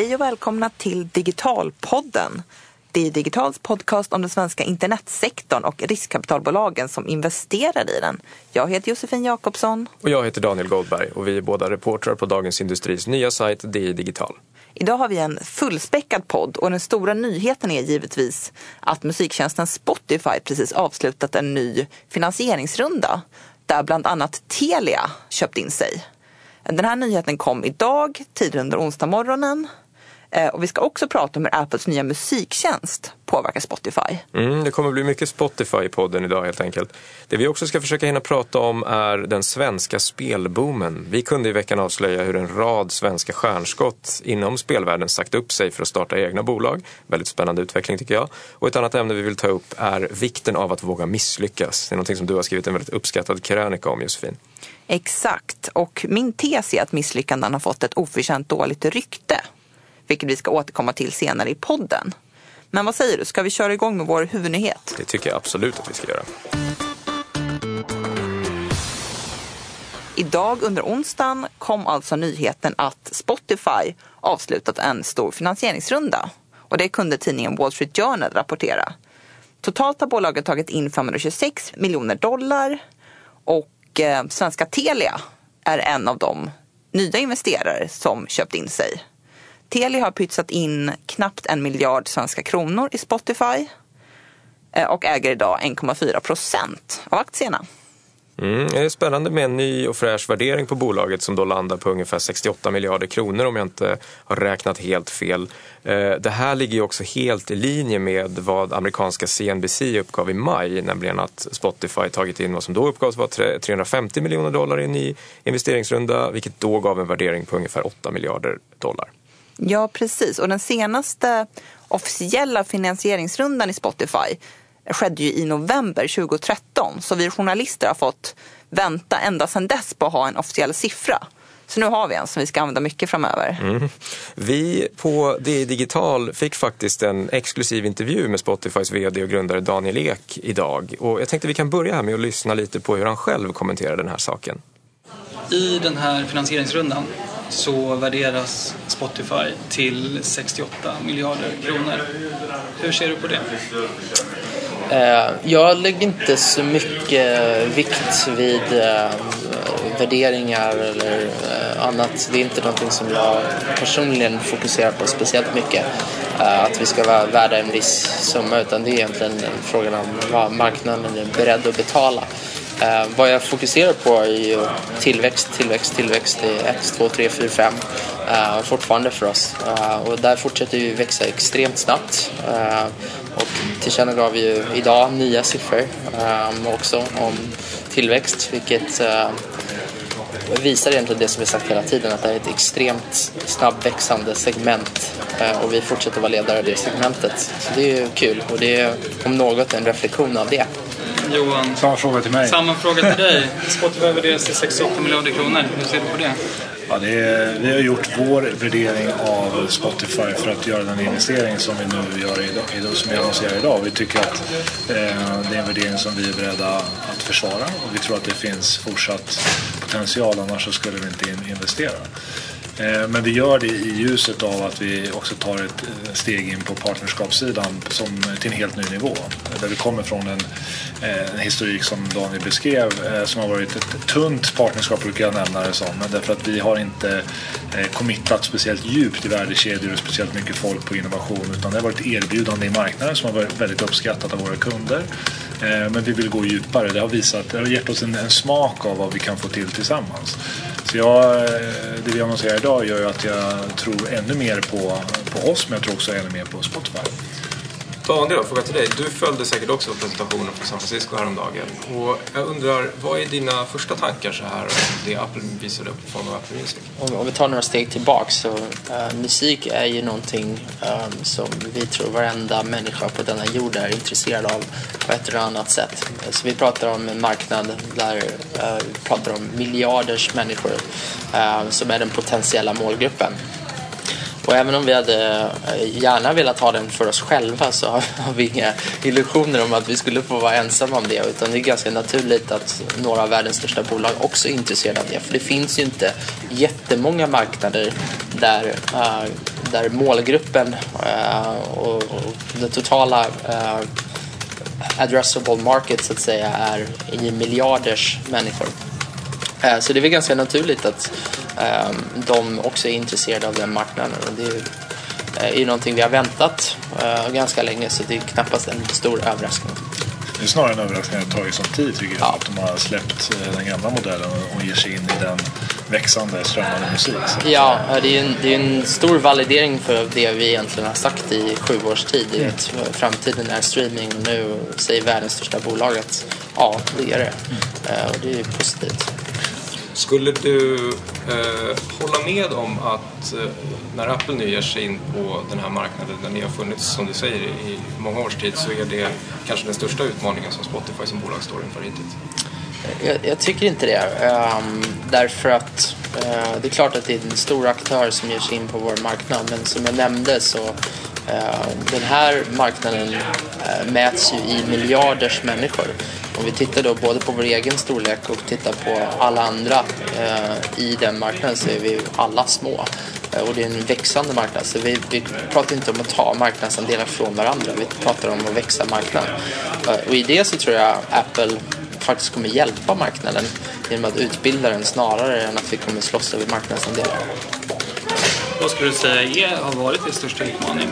Hej och välkomna till Digitalpodden. Det är Digitals podcast om den svenska internetsektorn och riskkapitalbolagen som investerar i den. Jag heter Josefin Jakobsson. Och jag heter Daniel Goldberg och vi är båda reportrar på Dagens Industris nya sajt DI Digital. Idag har vi en fullspäckad podd och den stora nyheten är givetvis att musiktjänsten Spotify precis avslutat en ny finansieringsrunda där bland annat Telia köpt in sig. Den här nyheten kom idag, tidigare under onsdag morgonen. Eh, och vi ska också prata om hur Apples nya musiktjänst påverkar Spotify. Mm, det kommer bli mycket Spotify i podden idag helt enkelt. Det vi också ska försöka hinna prata om är den svenska spelboomen. Vi kunde i veckan avslöja hur en rad svenska stjärnskott inom spelvärlden sagt upp sig för att starta egna bolag. Väldigt spännande utveckling tycker jag. Och ett annat ämne vi vill ta upp är vikten av att våga misslyckas. Det är någonting som du har skrivit en väldigt uppskattad krönika om Josefin. Exakt, och min tes är att misslyckanden har fått ett oförtjänt dåligt rykte. Vilket vi ska återkomma till senare i podden. Men vad säger du, ska vi köra igång med vår huvudnyhet? Det tycker jag absolut att vi ska göra. Idag under onsdagen kom alltså nyheten att Spotify avslutat en stor finansieringsrunda. Och det kunde tidningen Wall Street Journal rapportera. Totalt har bolaget tagit in 526 miljoner dollar och eh, svenska Telia är en av de nya investerare som köpt in sig. Telia har pytsat in knappt en miljard svenska kronor i Spotify eh, och äger idag 1,4 procent av aktierna. Mm, det är spännande med en ny och fräsch värdering på bolaget som då landar på ungefär 68 miljarder kronor om jag inte har räknat helt fel. Eh, det här ligger ju också helt i linje med vad amerikanska CNBC uppgav i maj, nämligen att Spotify tagit in vad som då uppgavs vara 350 miljoner dollar i en ny investeringsrunda, vilket då gav en värdering på ungefär 8 miljarder dollar. Ja, precis. Och den senaste officiella finansieringsrundan i Spotify skedde ju i november 2013. Så vi journalister har fått vänta ända sedan dess på att ha en officiell siffra. Så nu har vi en som vi ska använda mycket framöver. Mm. Vi på DI Digital fick faktiskt en exklusiv intervju med Spotifys vd och grundare Daniel Ek idag. Och jag tänkte vi kan börja här med att lyssna lite på hur han själv kommenterar den här saken. I den här finansieringsrundan så värderas Spotify till 68 miljarder kronor. Hur ser du på det? Eh, jag lägger inte så mycket vikt vid eh, värderingar eller eh, annat. Det är inte någonting som jag personligen fokuserar på speciellt mycket. Att vi ska vara värda en viss summa utan det är egentligen frågan om vad marknaden är beredd att betala. Eh, vad jag fokuserar på är ju tillväxt, tillväxt, tillväxt i 1, 2, 3, 4, 5 eh, fortfarande för oss. Eh, och där fortsätter vi växa extremt snabbt. Eh, och tillkännagav ju idag nya siffror eh, också om tillväxt vilket eh, visar egentligen det som vi sagt hela tiden att det är ett extremt snabbväxande segment eh, och vi fortsätter vara ledare i det segmentet. Så det är ju kul och det är om något en reflektion av det. Johan. Samma fråga till mig. Samma fråga till dig. Spotify värderas till 68 miljarder kronor. Hur ser du på det? Ja, det är, vi har gjort vår värdering av Spotify för att göra den investering som vi nu gör idag, som vi annonserar idag. Vi tycker att eh, det är en värdering som vi är beredda att försvara och vi tror att det finns fortsatt potential annars så skulle vi inte investera. Eh, men vi gör det i ljuset av att vi också tar ett eh, steg in på partnerskapssidan som, eh, till en helt ny nivå. Där vi kommer från en, en historik som Daniel beskrev som har varit ett tunt partnerskap brukar jag nämna det som. Därför att vi har inte committat speciellt djupt i värdekedjor och speciellt mycket folk på innovation utan det har varit erbjudande i marknaden som har varit väldigt uppskattat av våra kunder. Men vi vill gå djupare. Det har, visat, det har gett oss en, en smak av vad vi kan få till tillsammans. Så jag, eh, det vi annonserar idag gör ju att jag tror ännu mer på, på oss men jag tror också ännu mer på Spotify. Daniel, fråga till dig. Du följde säkert också presentationen från San Francisco häromdagen. Och jag undrar, vad är dina första tankar så här det Apple visade upp i form av Apple Music? Om, om vi tar några steg tillbaks så uh, musik är ju någonting um, som vi tror varenda människa på denna jord är intresserad av på ett eller annat sätt. Så vi pratar om en marknad där uh, vi pratar om miljarders människor uh, som är den potentiella målgruppen. Och även om vi hade eh, gärna velat ha den för oss själva så har vi inga illusioner om att vi skulle få vara ensamma om det. Utan det är ganska naturligt att några av världens största bolag också är intresserade av det. För det finns ju inte jättemånga marknader där eh, där målgruppen eh, och, det den totala addressable market så att säga är i miljarders människor. Så det är väl ganska naturligt att de också är intresserade av den marknaden. Och det är ju någonting vi har väntat ganska länge så det är knappast en stor överraskning. Det är snarare en överraskning att det tagit sån tid tycker jag. Ja. Att de har släppt den gamla modellen och ger sig in i den växande strömmande musik. Ja, det är, en, det är en stor validering för det vi egentligen har sagt i sju års tid. Mm. Att framtiden är streaming och nu säger världens största bolag att ja, det är det. Mm. Och det är positivt. Skulle du eh, hålla med om att eh, när Apple nu ger sig in på den här marknaden där ni har funnits, som du säger, i många års tid så är det kanske den största utmaningen som Spotify som bolag står inför hittills? Jag, jag, tycker inte det. Um, därför att uh, det är klart att det är en stor aktör som ger sig in på vår marknad. Men som jag nämnde så Eh, den här marknaden eh, mäts ju i miljarders människor. Om vi tittar då både på vår egen storlek och tittar på alla andra eh, i den marknaden så är vi alla små. Och det är en växande marknad. Så vi, vi pratar inte om att ta marknadsandelar från varandra. Vi pratar om att växa marknaden. Och i det så tror jag Apple faktiskt kommer hjälpa marknaden genom att utbilda den snarare än att vi kommer slåss över marknadsandelar. Vad skulle du säga har varit din största utmaning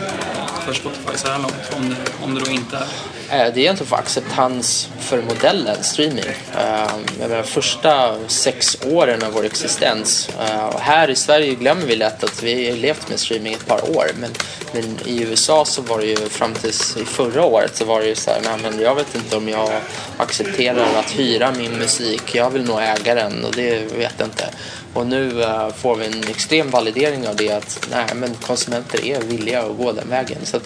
för Spotify så här långt, om det, om det då inte är? Eh, det är egentligen för acceptans för modellen streaming. Ehm, jag menar, första sex åren av vår existens. Eh, och här i Sverige glömmer vi lätt att vi har levt med streaming ett par år. Men, men i USA så var det ju fram till förra året så var det ju så här, nej men jag vet inte om jag accepterar att hyra min musik. Jag vill nog äga den och det vet jag inte. Och nu eh, får vi en extrem validering av det att nej men konsumenter är villiga att gå den vägen. Så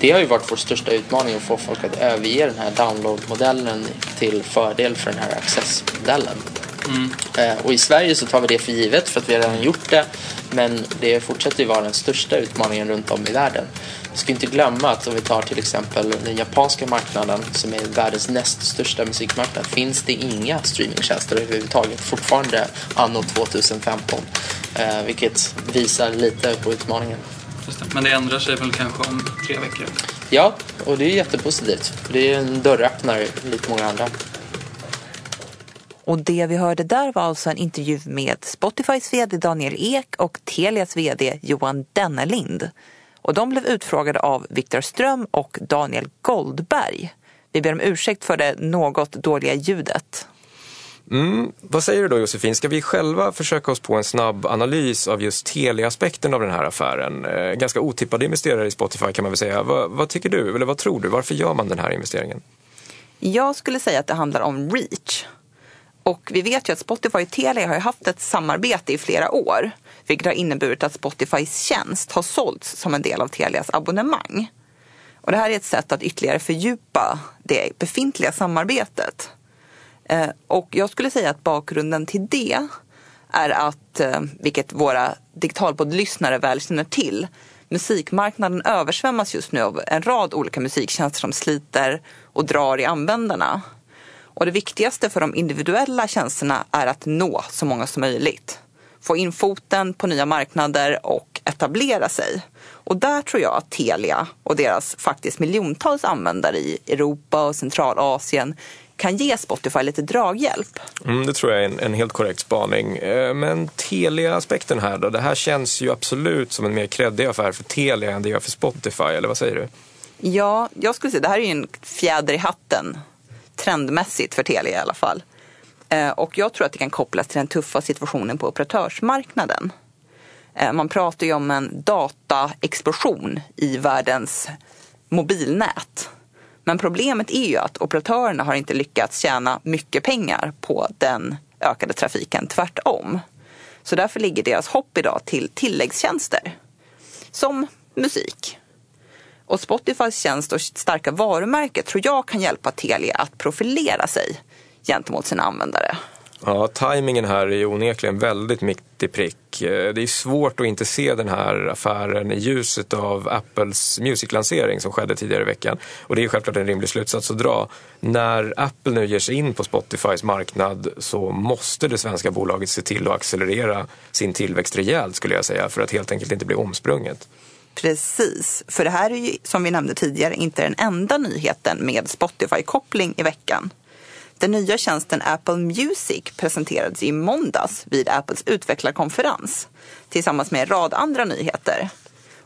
det har ju varit vår största utmaning att få folk att överge den här download-modellen till fördel för den här access-modellen. Mm. Eh, och i Sverige så tar vi det för givet för att vi har redan gjort det. Men det fortsätter ju vara den största utmaningen runt om i världen. Vi ska inte glömma att om vi tar till exempel den japanska marknaden som är världens näst största musikmarknad finns det inga streamingtjänster överhuvudtaget fortfarande anno 2015. Eh, vilket visar lite på utmaningen. Men det ändrar sig väl kanske om tre veckor? Ja, och det är jättepositivt. Det är en dörröppnare likt många andra. Och det vi hörde där var alltså en intervju med Spotifys vd Daniel Ek och Telias vd Johan Dennelind. Och de blev utfrågade av Viktor Ström och Daniel Goldberg. Vi ber om ursäkt för det något dåliga ljudet. Mm. Vad säger du då Josefin, ska vi själva försöka oss på en snabb analys av just Telia-aspekten av den här affären? Eh, ganska otippade investerare i Spotify kan man väl säga. vad, vad tycker du, eller vad tror du? Varför gör man den här investeringen? Jag skulle säga att det handlar om reach. Och vi vet ju att Spotify och Telia har haft ett samarbete i flera år. Vilket har inneburit att Spotifys tjänst har sålts som en del av Telias abonnemang. Och det här är ett sätt att ytterligare fördjupa det befintliga samarbetet. Eh, och jag skulle säga att bakgrunden till det är att, eh, vilket våra digitalpoddlyssnare väl känner till, musikmarknaden översvämmas just nu av en rad olika musiktjänster som sliter och drar i användarna. Och det viktigaste för de individuella tjänsterna är att nå så många som möjligt. Få in foten på nya marknader och etablera sig. Och där tror jag att Telia och deras faktiskt miljontals användare i Europa och Centralasien kan ge Spotify lite draghjälp. Mm, det tror jag är en, en helt korrekt spaning. Eh, men Telia-aspekten här då? Det här känns ju absolut som en mer kreddig affär för Telia än det gör för Spotify, eller vad säger du? Ja, jag skulle säga det här är ju en fjäder i hatten trendmässigt för Telia i alla fall. Eh, och jag tror att det kan kopplas till den tuffa situationen på operatörsmarknaden. Eh, man pratar ju om en dataexplosion i världens mobilnät. Men problemet är ju att operatörerna har inte lyckats tjäna mycket pengar på den ökade trafiken, tvärtom. Så därför ligger deras hopp idag till tilläggstjänster. Som musik. Och Spotifys tjänst och starka varumärke tror jag kan hjälpa Telia att profilera sig gentemot sina användare. Ja, tajmingen här är onekligen väldigt mitt i prick. Eh, det är svårt att inte se den här affären i ljuset av Apples Music-lansering som skedde tidigare i veckan. Och det är självklart en rimlig slutsats att dra. När Apple nu ger sig in på Spotifys marknad så måste det svenska bolaget se till att accelerera sin tillväxt rejält skulle jag säga för att helt enkelt inte bli omsprunget. Precis, för det här är ju som vi nämnde tidigare inte den enda nyheten med Spotify-koppling i veckan. Den nya tjänsten Apple Music presenterades i måndags vid Apples utvecklarkonferens tillsammans med en rad andra nyheter.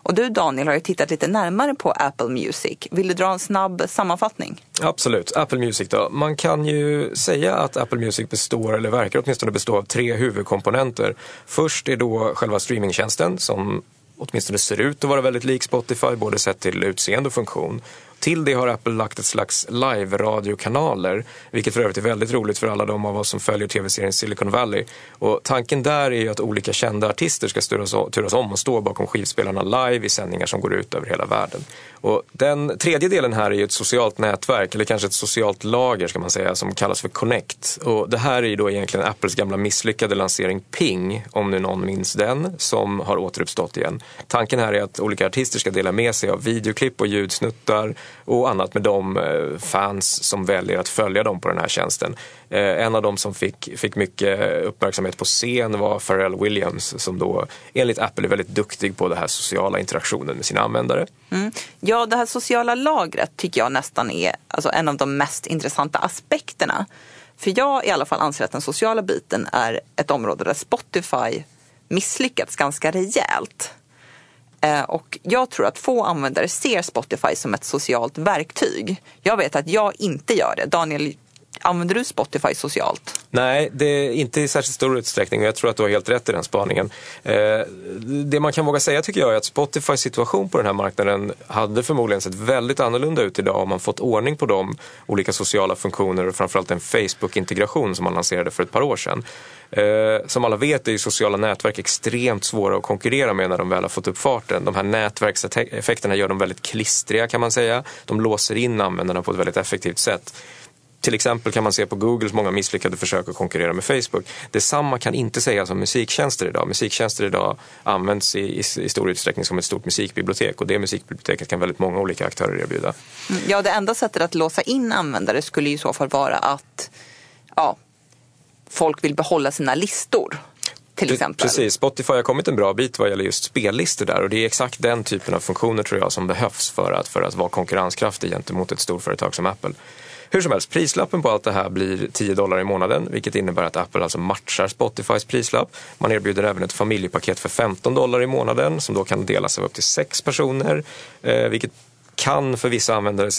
Och du Daniel har ju tittat lite närmare på Apple Music. Vill du dra en snabb sammanfattning? Absolut. Apple Music då. Man kan ju säga att Apple Music består, eller verkar åtminstone bestå av tre huvudkomponenter. Först är då själva streamingtjänsten som åtminstone ser ut att vara väldigt lik Spotify, både sett till utseende och funktion. Till det har Apple lagt ett slags live-radiokanaler, vilket för övrigt är väldigt roligt för alla de av oss som följer tv-serien Silicon Valley. Och tanken där är ju att olika kända artister ska turas om och stå bakom skivspelarna live i sändningar som går ut över hela världen. Och den tredje delen här är ju ett socialt nätverk, eller kanske ett socialt lager ska man säga, som kallas för Connect. Och det här är ju då egentligen Apples gamla misslyckade lansering Ping, om nu någon minns den, som har återuppstått igen. Tanken här är att olika artister ska dela med sig av videoklipp och ljudsnuttar och annat med de eh, fans som väljer att följa dem på den här tjänsten. Eh, en av dem som fick, fick mycket uppmärksamhet på scen var Pharrell Williams som då enligt Apple är väldigt duktig på den här sociala interaktionen med sina användare. Mm. Ja, det här sociala lagret tycker jag nästan är alltså, en av de mest intressanta aspekterna. För jag i alla fall anser att den sociala biten är ett område där Spotify misslyckats ganska rejält. Eh, och jag tror att få användare ser Spotify som ett socialt verktyg. Jag vet att jag inte gör det. Daniel, använder du Spotify socialt? Nej, det är inte i särskilt stor utsträckning och jag tror att du har helt rätt i den spaningen. Eh, det man kan våga säga tycker jag är att Spotifys situation på den här marknaden hade förmodligen sett väldigt annorlunda ut idag om man fått ordning på de olika sociala funktioner och framförallt den Facebook-integration som man lanserade för ett par år sedan. Eh, som alla vet är ju sociala nätverk extremt svåra att konkurrera med när de väl har fått upp farten. De här nätverkseffekterna gör dem väldigt klistriga kan man säga. De låser in användarna på ett väldigt effektivt sätt. Till exempel kan man se på Googles många misslyckade försök att konkurrera med Facebook. Detsamma kan inte sägas om musiktjänster idag. Musiktjänster idag används i, i, i stor utsträckning som ett stort musikbibliotek och det musikbiblioteket kan väldigt många olika aktörer erbjuda. Mm, ja, det enda sättet att låsa in användare skulle i så fall vara att ja, folk vill behålla sina listor. Till exempel. Precis, Spotify har kommit en bra bit vad gäller just spellistor där och det är exakt den typen av funktioner tror jag som behövs för att, för att vara konkurrenskraftig gentemot ett storföretag som Apple. Hur som helst, prislappen på allt det här blir 10 dollar i månaden, vilket innebär att Apple alltså matchar Spotifys prislapp. Man erbjuder även ett familjepaket för 15 dollar i månaden som då kan delas av upp till sex personer, eh, vilket kan för vissa användare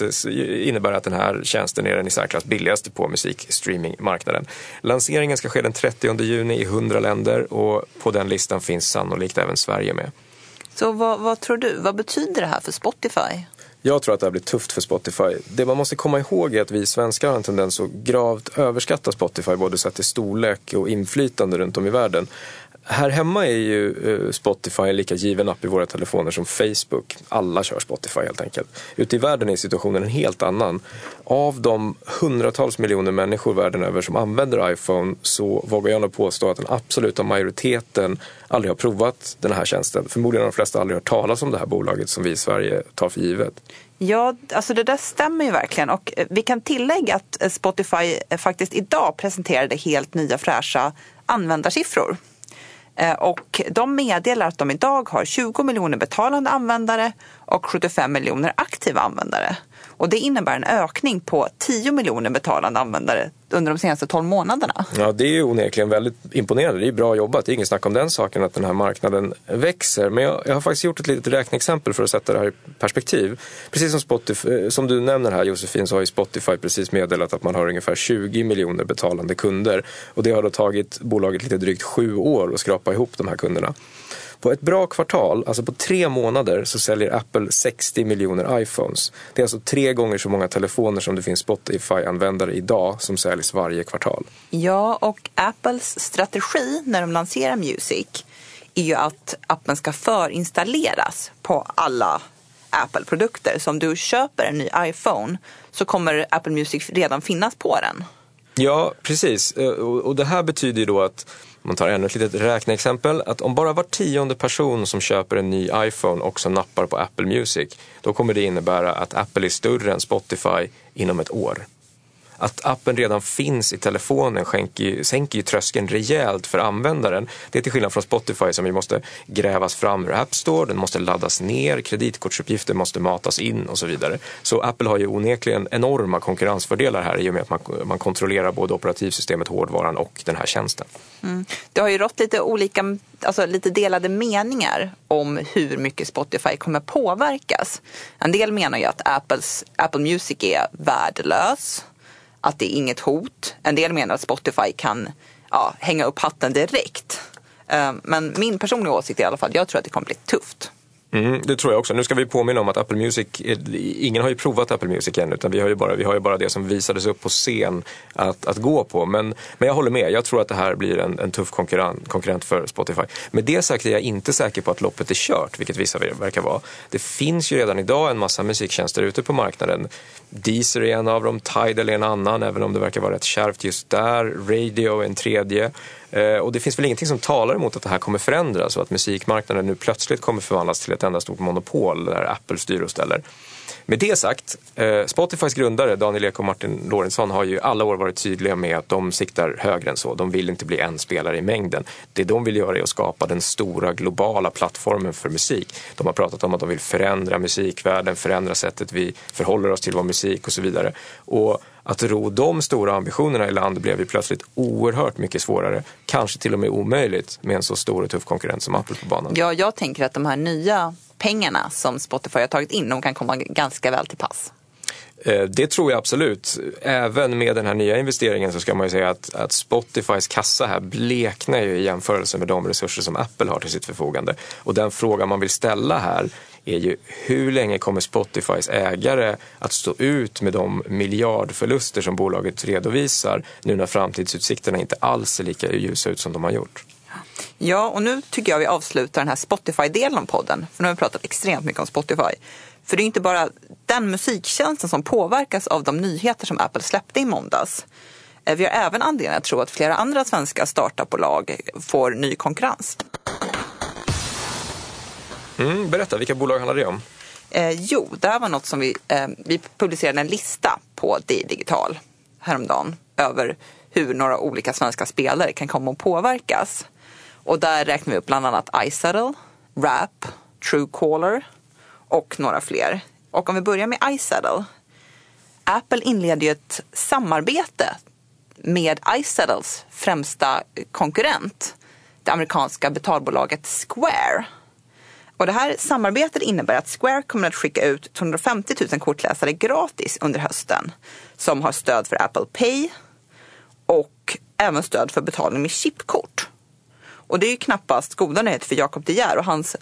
innebära att den här tjänsten är den i särklass billigaste på musikstreamingmarknaden. Lanseringen ska ske den 30 juni i 100 länder och på den listan finns sannolikt även Sverige med. Så vad, vad tror du, vad betyder det här för Spotify? Jag tror att det här blir tufft för Spotify. Det man måste komma ihåg är att vi svenskar har en tendens att gravt överskatta Spotify både sett till storlek och inflytande runt om i världen. Här hemma är ju eh, Spotify en lika given app i våra telefoner som Facebook. Alla kör Spotify helt enkelt. Ute i världen är situationen en helt annan. Av de hundratals miljoner människor världen över som använder iPhone så vågar jag nog påstå att den absoluta majoriteten aldrig har provat den här tjänsten. Förmodligen har de flesta aldrig hört talas om det här bolaget som vi i Sverige tar för givet. Ja, alltså det där stämmer ju verkligen och eh, vi kan tillägga att eh, Spotify faktiskt idag presenterade helt nya fräscha användarsiffror. Eh, och de meddelar att de idag har 20 miljoner betalande användare och 75 miljoner aktiva användare. Och det innebär en ökning på 10 miljoner betalande användare under de senaste 12 månaderna. Ja, det är ju onekligen väldigt imponerande. Det är bra jobbat. Det är ingen snack om den saken att den här marknaden växer. Men jag, jag har faktiskt gjort ett litet räkneexempel för att sätta det här i perspektiv. Precis som, Spotify, eh, som du nämner här Josefin så har ju Spotify precis meddelat att man har ungefär 20 miljoner betalande kunder. Och det har då tagit bolaget lite drygt sju år att skrapa ihop de här kunderna. På ett bra kvartal, alltså på tre månader, så säljer Apple 60 miljoner iPhones. Det är alltså tre gånger så många telefoner som det finns Spotify-användare idag som säljs varje kvartal. Ja, och Apples strategi när de lanserar Music är ju att appen ska förinstalleras på alla Apple-produkter. Så om du köper en ny iPhone så kommer Apple Music redan finnas på den. Ja, precis. Eh, och det här betyder ju då att man tar ännu ett litet räkneexempel, att om bara var tionde person som köper en ny iPhone också nappar på Apple Music, då kommer det innebära att Apple är större än Spotify inom ett år. Att appen redan finns i telefonen skänker, sänker ju tröskeln rejält för användaren. Det är till skillnad från Spotify som ju måste grävas fram ur App Store, den måste laddas ner, kreditkortsuppgifter måste matas in och så vidare. Så Apple har ju onekligen enorma konkurrensfördelar här i och med att man, man kontrollerar både operativsystemet, hårdvaran och den här tjänsten. Mm. Det har ju rått lite olika, alltså lite delade meningar om hur mycket Spotify kommer påverkas. En del menar ju att Apples, Apple Music är värdelös, att det är inget hot. En del menar att Spotify kan ja, hänga upp hatten direkt. Eh, men min personliga åsikt är i alla fall, jag tror att det kommer bli tufft. Mm, det tror jag också. Nu ska vi påminna om att Apple Music, ingen har ju provat Apple Music än utan vi har ju bara, vi har ju bara det som visades upp på scen att, att gå på. Men, men jag håller med, jag tror att det här blir en, en tuff konkurrent, konkurrent för Spotify. Med det sagt är jag inte säker på att loppet är kört, vilket vissa verkar vara. Det finns ju redan idag en massa musiktjänster ute på marknaden. Deezer är en av dem, Tidal är en annan, även om det verkar vara rätt kärvt just där. Radio är en tredje. Eh, och det finns väl ingenting som talar emot att det här kommer förändras och att musikmarknaden nu plötsligt kommer förvandlas till ett ett enda stort monopol där Apple styr och ställer. Med det sagt, eh, Spotifys grundare Daniel Ek och Martin Lorentzon har ju alla år varit tydliga med att de siktar högre än så. De vill inte bli en spelare i mängden. Det de vill göra är att skapa den stora globala plattformen för musik. De har pratat om att de vill förändra musikvärlden, förändra sättet vi förhåller oss till vår musik och så vidare. Och att ro de stora ambitionerna i land blev ju plötsligt oerhört mycket svårare, kanske till och med omöjligt med en så stor och tuff konkurrent som Apple på banan. Ja, jag tänker att de här nya pengarna som Spotify har tagit in, de kan komma ganska väl till pass. Eh, det tror jag absolut. Även med den här nya investeringen så ska man ju säga att, att Spotifys kassa här bleknar ju i jämförelse med de resurser som Apple har till sitt förfogande. Och den fråga man vill ställa här är ju hur länge kommer Spotifys ägare att stå ut med de miljardförluster som bolaget redovisar nu när framtidsutsikterna inte alls ser lika ljusa ut som de har gjort? Ja, och nu tycker jag vi avslutar den här Spotify-delen av podden. För nu har vi pratat extremt mycket om Spotify. För det är inte bara den musiktjänsten som påverkas av de nyheter som Apple släppte i måndags. Eh, vi har även anledning att tro att flera andra svenska startupbolag får ny konkurrens. Mm, berätta, vilka bolag handlar det om? Eh, jo, det här var något som vi, eh, vi publicerade en lista på DI Digital häromdagen över hur några olika svenska spelare kan komma att påverkas. Och där räknar vi upp bland annat iSettle, Rap, Truecaller och några fler. Och om vi börjar med iSettle. Apple inleder ju ett samarbete med iSettles främsta konkurrent, det amerikanska betalbolaget Square. Och det här samarbetet innebär att Square kommer att skicka ut 250 000 kortläsare gratis under hösten som har stöd för Apple Pay och även stöd för betalning med chipkort. Och det är ju knappast goda nyheter för Jakob De Geer och hans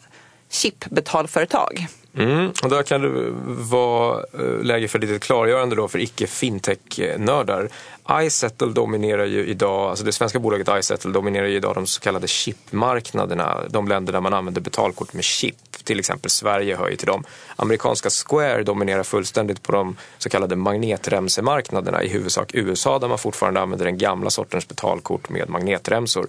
chipbetalföretag. Mm, och där kan det vara eh, läge för lite klargörande då för icke fintech-nördar. iSettle dominerar ju idag, alltså det svenska bolaget iSettle dominerar ju idag de så kallade chipmarknaderna. De länder där man använder betalkort med chip. Till exempel Sverige hör ju till dem. Amerikanska Square dominerar fullständigt på de så kallade magnetremsemarknaderna. I huvudsak USA där man fortfarande använder den gamla sortens betalkort med magnetremsor.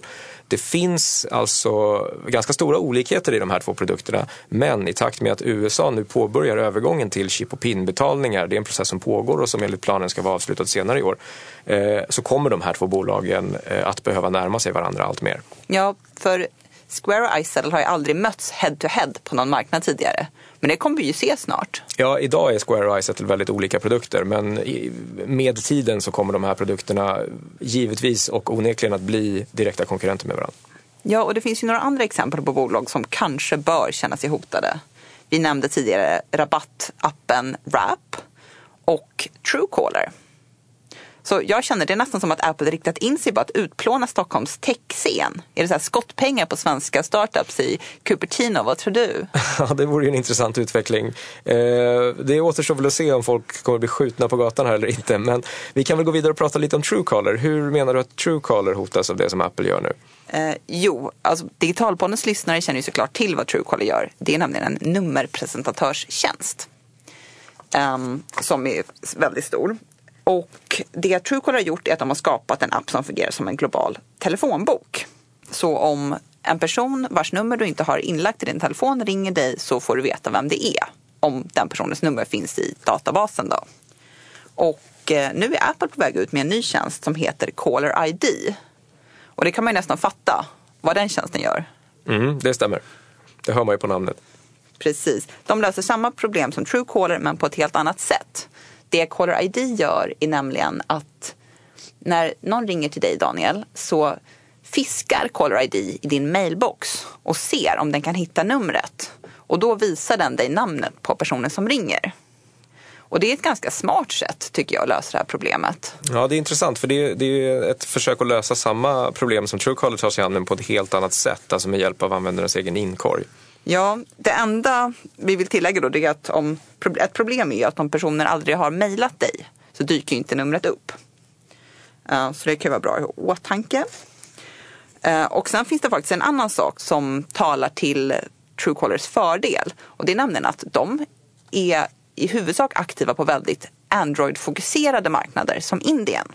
Det finns alltså ganska stora olikheter i de här två produkterna. Men i takt med att USA nu påbörjar övergången till chip och PIN-betalningar, det är en process som pågår och som enligt planen ska vara avslutad senare i år, eh, så kommer de här två bolagen eh, att behöva närma sig varandra allt mer. Ja, för Square och iSettle har ju aldrig mötts head to head på någon marknad tidigare. Men det kommer vi ju se snart. Ja, idag är Square och iSettle väldigt olika produkter men med tiden så kommer de här produkterna givetvis och onekligen att bli direkta konkurrenter med varandra. Ja, och det finns ju några andra exempel på bolag som kanske bör känna sig hotade. Vi nämnde tidigare rabattappen Wrap och Truecaller. Så jag känner det är nästan som att Apple riktat in sig på att utplåna Stockholms techscen. Är det så skottpengar på svenska startups i Cupertino? Vad tror du? Ja, det vore ju en intressant utveckling. Eh, det återstår väl att se om folk kommer bli skjutna på gatan här eller inte. Men vi kan väl gå vidare och prata lite om Truecaller. Hur menar du att Truecaller hotas av det som Apple gör nu? Eh, jo, alltså Digitalpoddens lyssnare känner ju såklart till vad Truecaller gör. Det är nämligen en nummerpresentatörstjänst. Um, som är väldigt stor. Och det Truecaller har gjort är att de har skapat en app som fungerar som en global telefonbok. Så om en person vars nummer du inte har inlagt i din telefon ringer dig så får du veta vem det är. Om den personens nummer finns i databasen då. Och eh, nu är Apple på väg ut med en ny tjänst som heter Caller ID. Och det kan man ju nästan fatta vad den tjänsten gör. Mm, det stämmer. Det hör man ju på namnet. Precis. De löser samma problem som Truecaller men på ett helt annat sätt. Det Caller ID gör är nämligen att när någon ringer till dig Daniel så fiskar Caller ID i din mailbox och ser om den kan hitta numret. Och då visar den dig namnet på personen som ringer. Och det är ett ganska smart sätt tycker jag att lösa det här problemet. Ja, det är intressant för det är, det är ett försök att lösa samma problem som Truecaller tar sig an men på ett helt annat sätt, alltså med hjälp av användarens egen inkorg. Ja, det enda vi vill tillägga då är att om, ett problem är att om personen aldrig har mejlat dig så dyker inte numret upp. Så det kan vara bra i åtanke. Eh, och sen finns det faktiskt en annan sak som talar till Truecallers fördel. Och det är nämligen att de är i huvudsak aktiva på väldigt Android-fokuserade marknader som Indien.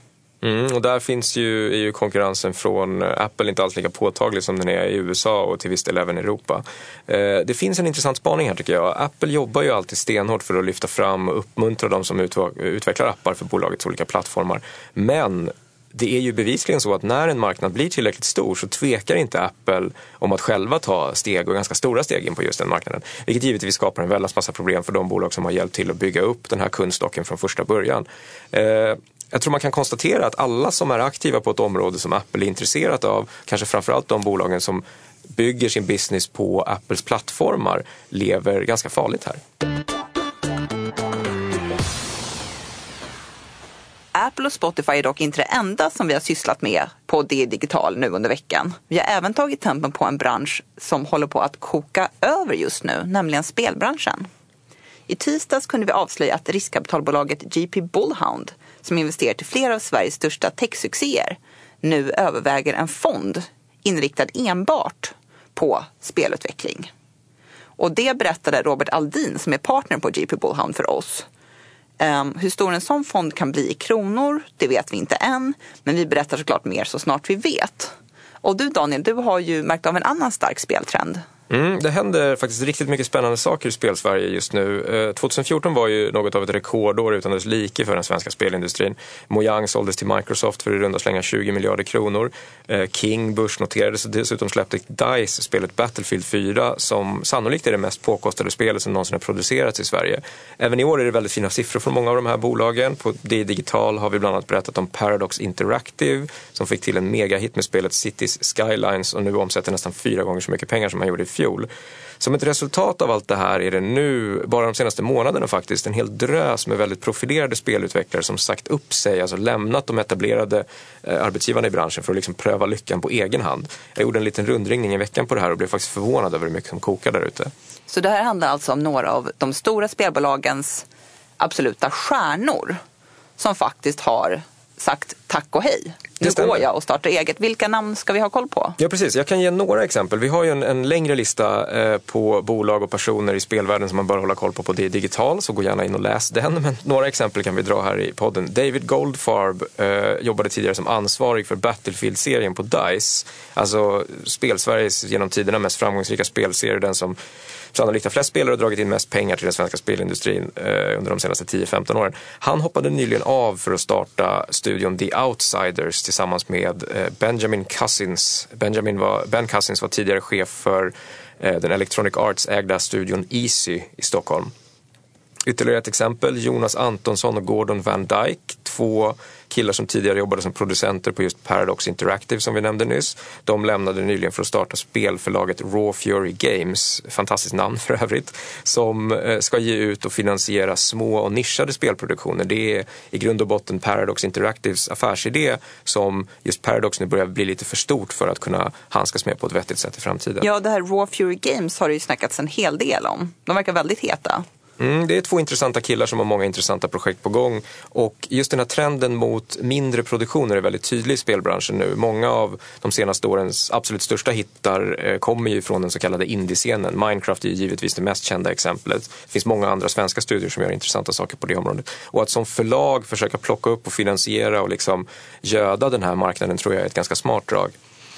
Mm, och där finns ju, är ju konkurrensen från eh, Apple inte alls lika påtaglig som den är i USA och till viss del även i Europa. Eh, det finns en intressant spaning här tycker jag. Apple jobbar ju alltid stenhårt för att lyfta fram och uppmuntra de som utvecklar appar för bolagets olika plattformar. Men det är ju bevisligen så att när en marknad blir tillräckligt stor så tvekar inte Apple om att själva ta steg och ganska stora steg in på just den marknaden. Vilket givetvis skapar en väldigt massa problem för de bolag som har hjälpt till att bygga upp den här kundstocken från första början. Eh, jag tror man kan konstatera att alla som är aktiva på ett område som Apple är intresserat av, kanske framförallt de bolagen som bygger sin business på Apples plattformar, lever ganska farligt här. Apple och Spotify är dock inte det enda som vi har sysslat med på det digital nu under veckan. Vi har även tagit tempen på en bransch som håller på att koka över just nu, nämligen spelbranschen. I tisdags kunde vi avslöja att riskkapitalbolaget GP Bullhound, som investerar till flera av Sveriges största techsuccéer, nu överväger en fond inriktad enbart på spelutveckling. Och det berättade Robert Aldin som är partner på GP Bullhound för oss Um, hur stor en sån fond kan bli i kronor, det vet vi inte än. Men vi berättar såklart mer så snart vi vet. Och du Daniel, du har ju märkt av en annan stark speltrend. Mm, det händer faktiskt riktigt mycket spännande saker i spelsverige just nu. Eh, 2014 var ju något av ett rekordår utan dess like för den svenska spelindustrin. Mojang såldes till Microsoft för i runda slänga 20 miljarder kronor. Eh, King börsnoterades och dessutom släppte DICE spelet Battlefield 4 som sannolikt är det mest påkostade spelet som någonsin har producerats i Sverige. Även i år är det väldigt fina siffror från många av de här bolagen. På D Digital har vi bland annat berättat om Paradox Interactive som fick till en megahit med spelet Cities Skylines och nu omsätter nästan fyra gånger så mycket pengar som man gjorde i fjol. Som ett resultat av allt det här är det nu, bara de senaste månaderna faktiskt, en hel drös med väldigt profilerade spelutvecklare som sagt upp sig, alltså lämnat de etablerade eh, arbetsgivarna i branschen för att liksom pröva lyckan på egen hand. Jag gjorde en liten rundringning i veckan på det här och blev faktiskt förvånad över hur mycket som kokar där ute. Så det här handlar alltså om några av de stora spelbolagens absoluta stjärnor som faktiskt har sagt tack och hej. Nu går jag och startar eget. Vilka namn ska vi ha koll på? Ja, precis. Jag kan ge några exempel. Vi har ju en, en längre lista eh, på bolag och personer i spelvärlden som man bör hålla koll på på det digital, så gå gärna in och läs den. Men några exempel kan vi dra här i podden. David Goldfarb eh, jobbade tidigare som ansvarig för Battlefield-serien på DICE. Alltså spelsveriges genom tiderna mest framgångsrika spelserie, den som sannolikt har flest spelare och dragit in mest pengar till den svenska spelindustrin eh, under de senaste 10-15 åren. Han hoppade nyligen av för att starta studion The Outsiders tillsammans med eh, Benjamin Cousins. Benjamin var, ben Cousins var tidigare chef för eh, den Electronic Arts-ägda studion Easy i Stockholm. Ytterligare ett exempel, Jonas Antonsson och Gordon Van Dyke, två killar som tidigare jobbade som producenter på just Paradox Interactive som vi nämnde nyss. De lämnade nyligen för att starta spelförlaget Raw Fury Games, fantastiskt namn för övrigt, som eh, ska ge ut och finansiera små och nischade spelproduktioner. Det är i grund och botten Paradox Interactives affärsidé som just Paradox nu börjar bli lite för stort för att kunna handskas med på ett vettigt sätt i framtiden. Ja, det här Raw Fury Games har det ju snackats en hel del om. De verkar väldigt heta. Mm, det är två intressanta killar som har många intressanta projekt på gång. Och just den här trenden mot mindre produktioner är väldigt tydlig i spelbranschen nu. Många av de senaste årens absolut största hittar eh, kommer ju från den så kallade indiescenen. Minecraft är ju givetvis det mest kända exemplet. Det finns många andra svenska studier som gör intressanta saker på det området. Och att som förlag försöka plocka upp och finansiera och liksom göda den här marknaden tror jag är ett ganska smart drag.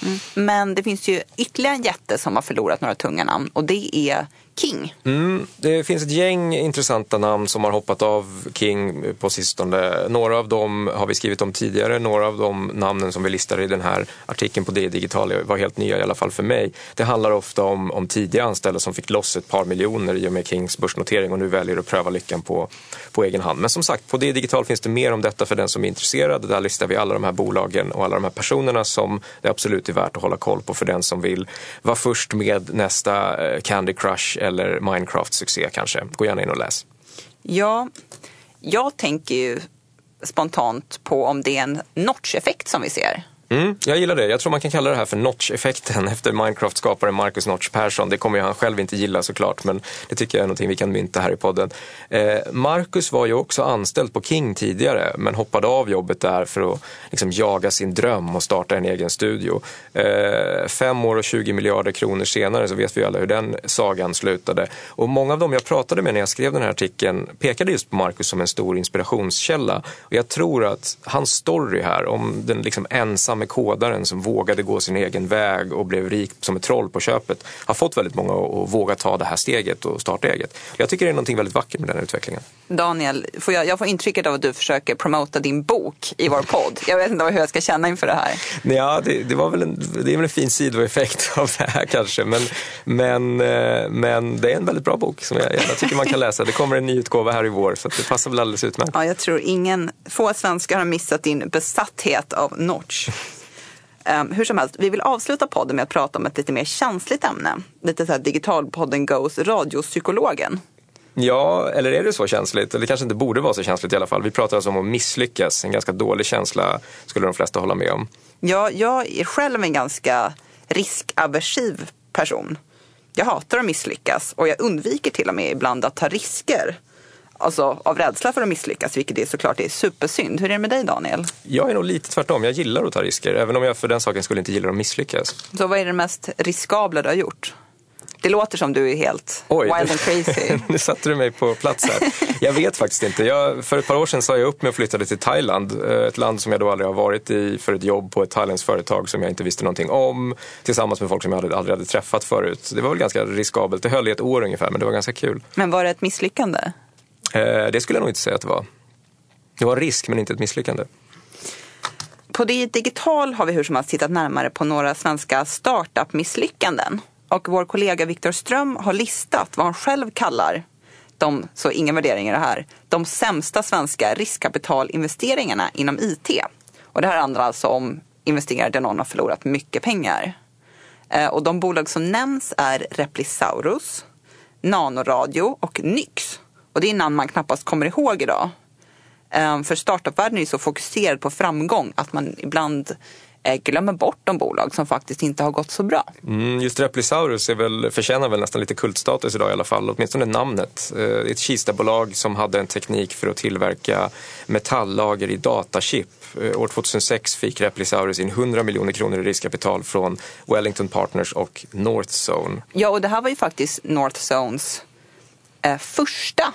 Mm. Men det finns ju ytterligare en jätte som har förlorat några tunga namn och det är King? Mm, det finns ett gäng intressanta namn som har hoppat av King på sistone. Några av dem har vi skrivit om tidigare. Några av de namnen som vi listar i den här artikeln på DI Digital var helt nya i alla fall för mig. Det handlar ofta om, om tidiga anställda som fick loss ett par miljoner i och med Kings börsnotering och nu väljer att pröva lyckan på, på egen hand. Men som sagt, på DI Digital finns det mer om detta för den som är intresserad. Där listar vi alla de här bolagen och alla de här personerna som det absolut är värt att hålla koll på för den som vill vara först med nästa eh, Candy Crush eller Minecraft-succé kanske. Gå gärna in och läs. Ja, jag tänker ju spontant på om det är en notch-effekt som vi ser. Mm, jag gillar det. Jag tror man kan kalla det här för Notch-effekten efter Minecraft-skaparen Marcus Notch Persson. Det kommer ju han själv inte gilla såklart, men det tycker jag är någonting vi kan mynta här i podden. Eh, Marcus var ju också anställd på King tidigare, men hoppade av jobbet där för att liksom, jaga sin dröm och starta en egen studio. Eh, fem år och 20 miljarder kronor senare så vet vi alla hur den sagan slutade. Och många av dem jag pratade med när jag skrev den här artikeln pekade just på Marcus som en stor inspirationskälla. Och jag tror att hans story här om den liksom ensam med kodaren som vågade gå sin egen väg och blev rik som ett troll på köpet har fått väldigt många att våga ta det här steget och starta eget. Jag tycker det är något väldigt vackert med den här utvecklingen. Daniel, får jag, jag får intrycket av att du försöker promota din bok i vår podd. Jag vet inte hur jag ska känna inför det här. Ja, det, det, var väl en, det är väl en fin sidoeffekt av det här kanske. Men, men, eh, men det är en väldigt bra bok som jag gärna tycker man kan läsa. Det kommer en ny utgåva här i vår så det passar väl alldeles utmärkt. Ja, jag tror ingen, få svenskar har missat din besatthet av Notch. Um, hur som helst, vi vill avsluta podden med att prata om ett lite mer känsligt ämne. Lite så här digitalpodden Goes radiopsykologen. Ja, eller är det så känsligt? Eller det kanske inte borde vara så känsligt i alla fall. Vi pratar alltså om att misslyckas. En ganska dålig känsla skulle de flesta hålla med om. Ja, jag är själv en ganska riskaversiv person. Jag hatar att misslyckas och jag undviker till och med ibland att ta risker alltså, av rädsla för att misslyckas, vilket är såklart är supersynd. Hur är det med dig Daniel? Jag är nog lite tvärtom. Jag gillar att ta risker, även om jag för den saken skulle inte gilla att misslyckas. Så vad är det mest riskabla du har gjort? Det låter som du är helt Oj, wild and crazy. nu satte du mig på plats här. Jag vet faktiskt inte. Jag, för ett par år sedan sa jag upp mig och flyttade till Thailand. Eh, ett land som jag då aldrig har varit i för ett jobb på ett thailändskt företag som jag inte visste någonting om. Tillsammans med folk som jag aldrig hade träffat förut. Det var väl ganska riskabelt. Det höll i ett år ungefär men det var ganska kul. Men var det ett misslyckande? Eh, det skulle jag nog inte säga att det var. Det var en risk men inte ett misslyckande. På det digital har vi hur som helst tittat närmare på några svenska startup-misslyckanden. Och vår kollega Viktor Ström har listat vad han själv kallar de, så inga värderingar här, de sämsta svenska riskkapitalinvesteringarna inom IT. Och det här handlar alltså om investeringar där någon har förlorat mycket pengar. Eh, och de bolag som nämns är Replisaurus, Nanoradio och Nyx. Och det är namn man knappast kommer ihåg idag. Eh, för startupvärlden är ju så fokuserad på framgång att man ibland eh, glömmer bort de bolag som faktiskt inte har gått så bra. Mm, just Replisaurus är väl, förtjänar väl nästan lite kultstatus idag i alla fall, åtminstone namnet. Eh, det är ett Kista-bolag som hade en teknik för att tillverka metalllager i datachip. År 2006 fick Replisaurus in 100 miljoner kronor i riskkapital från Wellington Partners och Northzone. Ja, och det här var ju faktiskt Northzones eh, första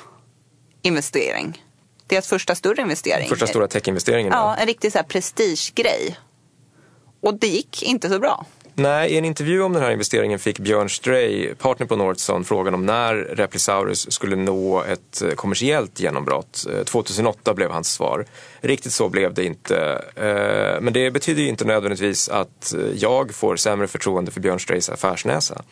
investering. Deras första större investering. Första stora techinvesteringen. Ja, en riktig så här prestigegrej. Och det gick inte så bra. Nej, i en intervju om den här investeringen fick Björn Stray, partner på Northzone, frågan om när Replisaurus skulle nå ett eh, kommersiellt genombrott. 2008 eh, blev hans svar. Riktigt så blev det inte. Eh, men det betyder ju inte nödvändigtvis att jag får sämre förtroende för Björn Strays affärsnäsa.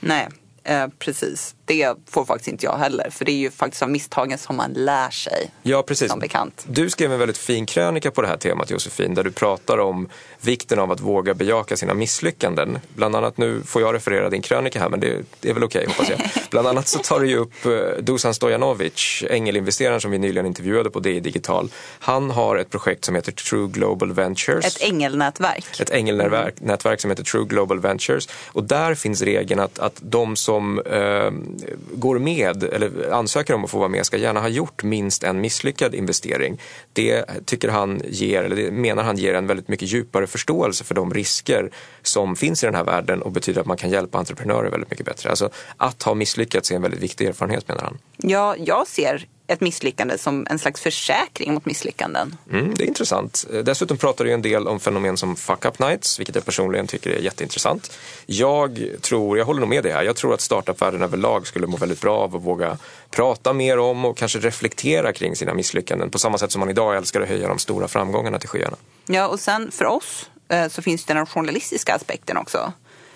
Nej, Eh, precis. Det får faktiskt inte jag heller. För det är ju faktiskt av misstagen som man lär sig. Ja, precis. Som bekant. Du skrev en väldigt fin krönika på det här temat Josefin. Där du pratar om vikten av att våga bejaka sina misslyckanden. Bland annat, nu får jag referera din krönika här men det, det är väl okej okay, hoppas jag. Bland annat så tar du ju upp eh, Dusan Stojanovic, ängelinvesteraren som vi nyligen intervjuade på DI Digital. Han har ett projekt som heter True Global Ventures. Ett ängelnätverk. Ett ängelnätverk mm. som heter True Global Ventures. Och där finns regeln att, att de som eh, går med eller ansöker om att få vara med ska gärna ha gjort minst en misslyckad investering. Det tycker han ger, eller det menar han ger en väldigt mycket djupare förståelse för de risker som finns i den här världen och betyder att man kan hjälpa entreprenörer väldigt mycket bättre. Alltså att ha misslyckats är en väldigt viktig erfarenhet menar han. Ja, jag ser ett misslyckande som en slags försäkring mot misslyckanden. Mm, det är intressant. Dessutom pratar du en del om fenomen som fuck up nights, vilket jag personligen tycker är jätteintressant. Jag tror, jag håller nog med dig här, jag tror att startupvärlden överlag skulle må väldigt bra av att våga prata mer om och kanske reflektera kring sina misslyckanden på samma sätt som man idag älskar att höja de stora framgångarna till skyarna. Ja, och sen för oss eh, så finns det den journalistiska aspekten också.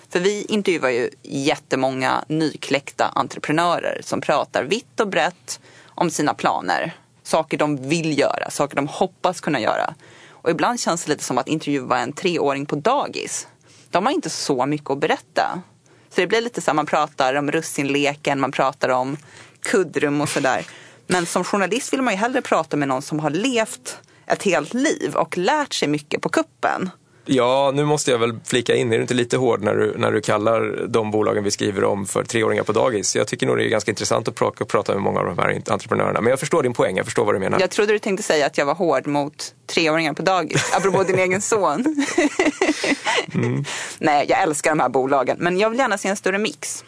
För vi intervjuar ju jättemånga nykläckta entreprenörer som pratar vitt och brett om sina planer. Saker de vill göra, saker de hoppas kunna göra. Och ibland känns det lite som att intervjua en treåring på dagis. De har inte så mycket att berätta. Så det blir lite så att man pratar om russinleken, man pratar om kuddrum och sådär. Men som journalist vill man ju hellre prata med någon som har levt ett helt liv och lärt sig mycket på kuppen. Ja, nu måste jag väl flika in. Är du inte lite hård när du, när du kallar de bolagen vi skriver om för treåringar på dagis? Jag tycker nog det är ganska intressant att prata, prata med många av de här entreprenörerna. Men jag förstår din poäng, jag förstår vad du menar. Jag trodde du tänkte säga att jag var hård mot treåringar på dagis, apropå din egen son. mm. Nej, jag älskar de här bolagen, men jag vill gärna se en större mix.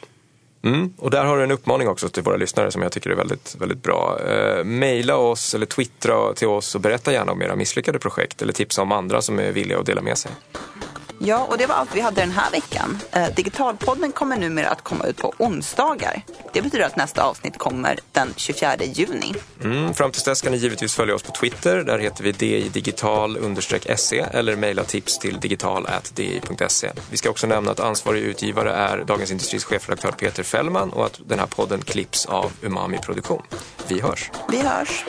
Mm, och där har du en uppmaning också till våra lyssnare som jag tycker är väldigt, väldigt bra. Eh, maila oss eller twittra till oss och berätta gärna om era misslyckade projekt eller tipsa om andra som är villiga att dela med sig. Ja, och det var allt vi hade den här veckan. Eh, Digitalpodden kommer numera att komma ut på onsdagar. Det betyder att nästa avsnitt kommer den 24 juni. Mm, fram tills dess ska ni givetvis följa oss på Twitter. Där heter vi digital-se eller mejla tips till digital.di.se. Vi ska också nämna att ansvarig utgivare är Dagens Industris chefredaktör Peter Fällman och att den här podden klipps av Umami Produktion. Vi hörs! Vi hörs!